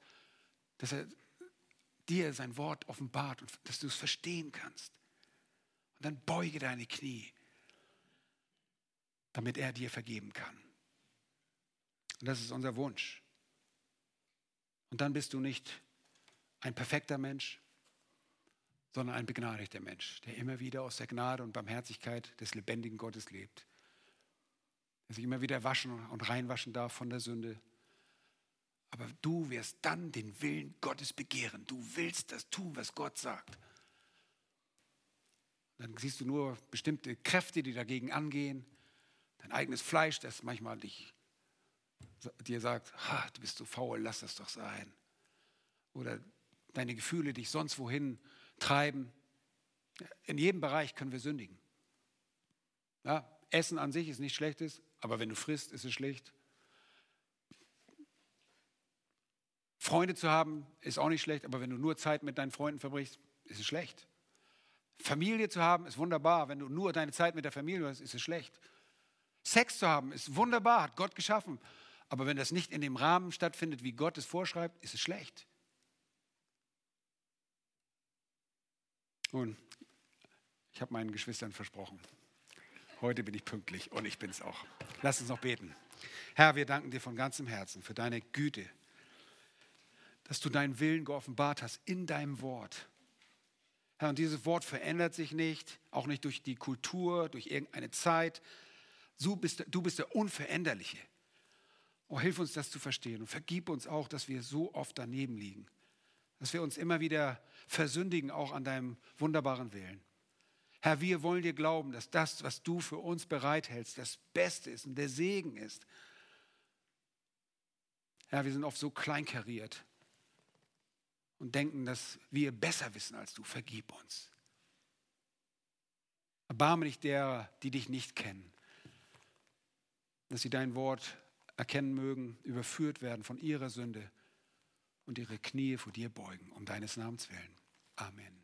dass er dir sein Wort offenbart und dass du es verstehen kannst. Und dann beuge deine Knie, damit er dir vergeben kann. Und das ist unser Wunsch. Und dann bist du nicht ein perfekter Mensch, sondern ein begnadigter Mensch, der immer wieder aus der Gnade und Barmherzigkeit des lebendigen Gottes lebt. Der sich immer wieder waschen und reinwaschen darf von der Sünde. Aber du wirst dann den Willen Gottes begehren. Du willst das tun, was Gott sagt. Dann siehst du nur bestimmte Kräfte, die dagegen angehen. Dein eigenes Fleisch, das manchmal dich, dir sagt, du bist so faul, lass das doch sein. Oder deine Gefühle dich sonst wohin treiben. In jedem Bereich können wir sündigen. Ja, Essen an sich ist nichts Schlechtes, aber wenn du frisst, ist es schlecht. Freunde zu haben, ist auch nicht schlecht, aber wenn du nur Zeit mit deinen Freunden verbrichst, ist es schlecht. Familie zu haben, ist wunderbar. Wenn du nur deine Zeit mit der Familie hast, ist es schlecht. Sex zu haben, ist wunderbar, hat Gott geschaffen. Aber wenn das nicht in dem Rahmen stattfindet, wie Gott es vorschreibt, ist es schlecht. Nun, ich habe meinen Geschwistern versprochen. Heute bin ich pünktlich und ich bin es auch. Lass uns noch beten. Herr, wir danken dir von ganzem Herzen für deine Güte, dass du deinen Willen geoffenbart hast in deinem Wort. Herr, und dieses Wort verändert sich nicht, auch nicht durch die Kultur, durch irgendeine Zeit. Du bist, du bist der Unveränderliche. Oh, hilf uns das zu verstehen und vergib uns auch, dass wir so oft daneben liegen. Dass wir uns immer wieder versündigen, auch an deinem wunderbaren Willen. Herr, wir wollen dir glauben, dass das, was du für uns bereithältst, das Beste ist und der Segen ist. Herr, wir sind oft so kleinkariert und denken, dass wir besser wissen als du. Vergib uns. Erbarme dich derer, die dich nicht kennen, dass sie dein Wort erkennen mögen, überführt werden von ihrer Sünde und ihre Knie vor dir beugen, um deines Namens willen. Amen.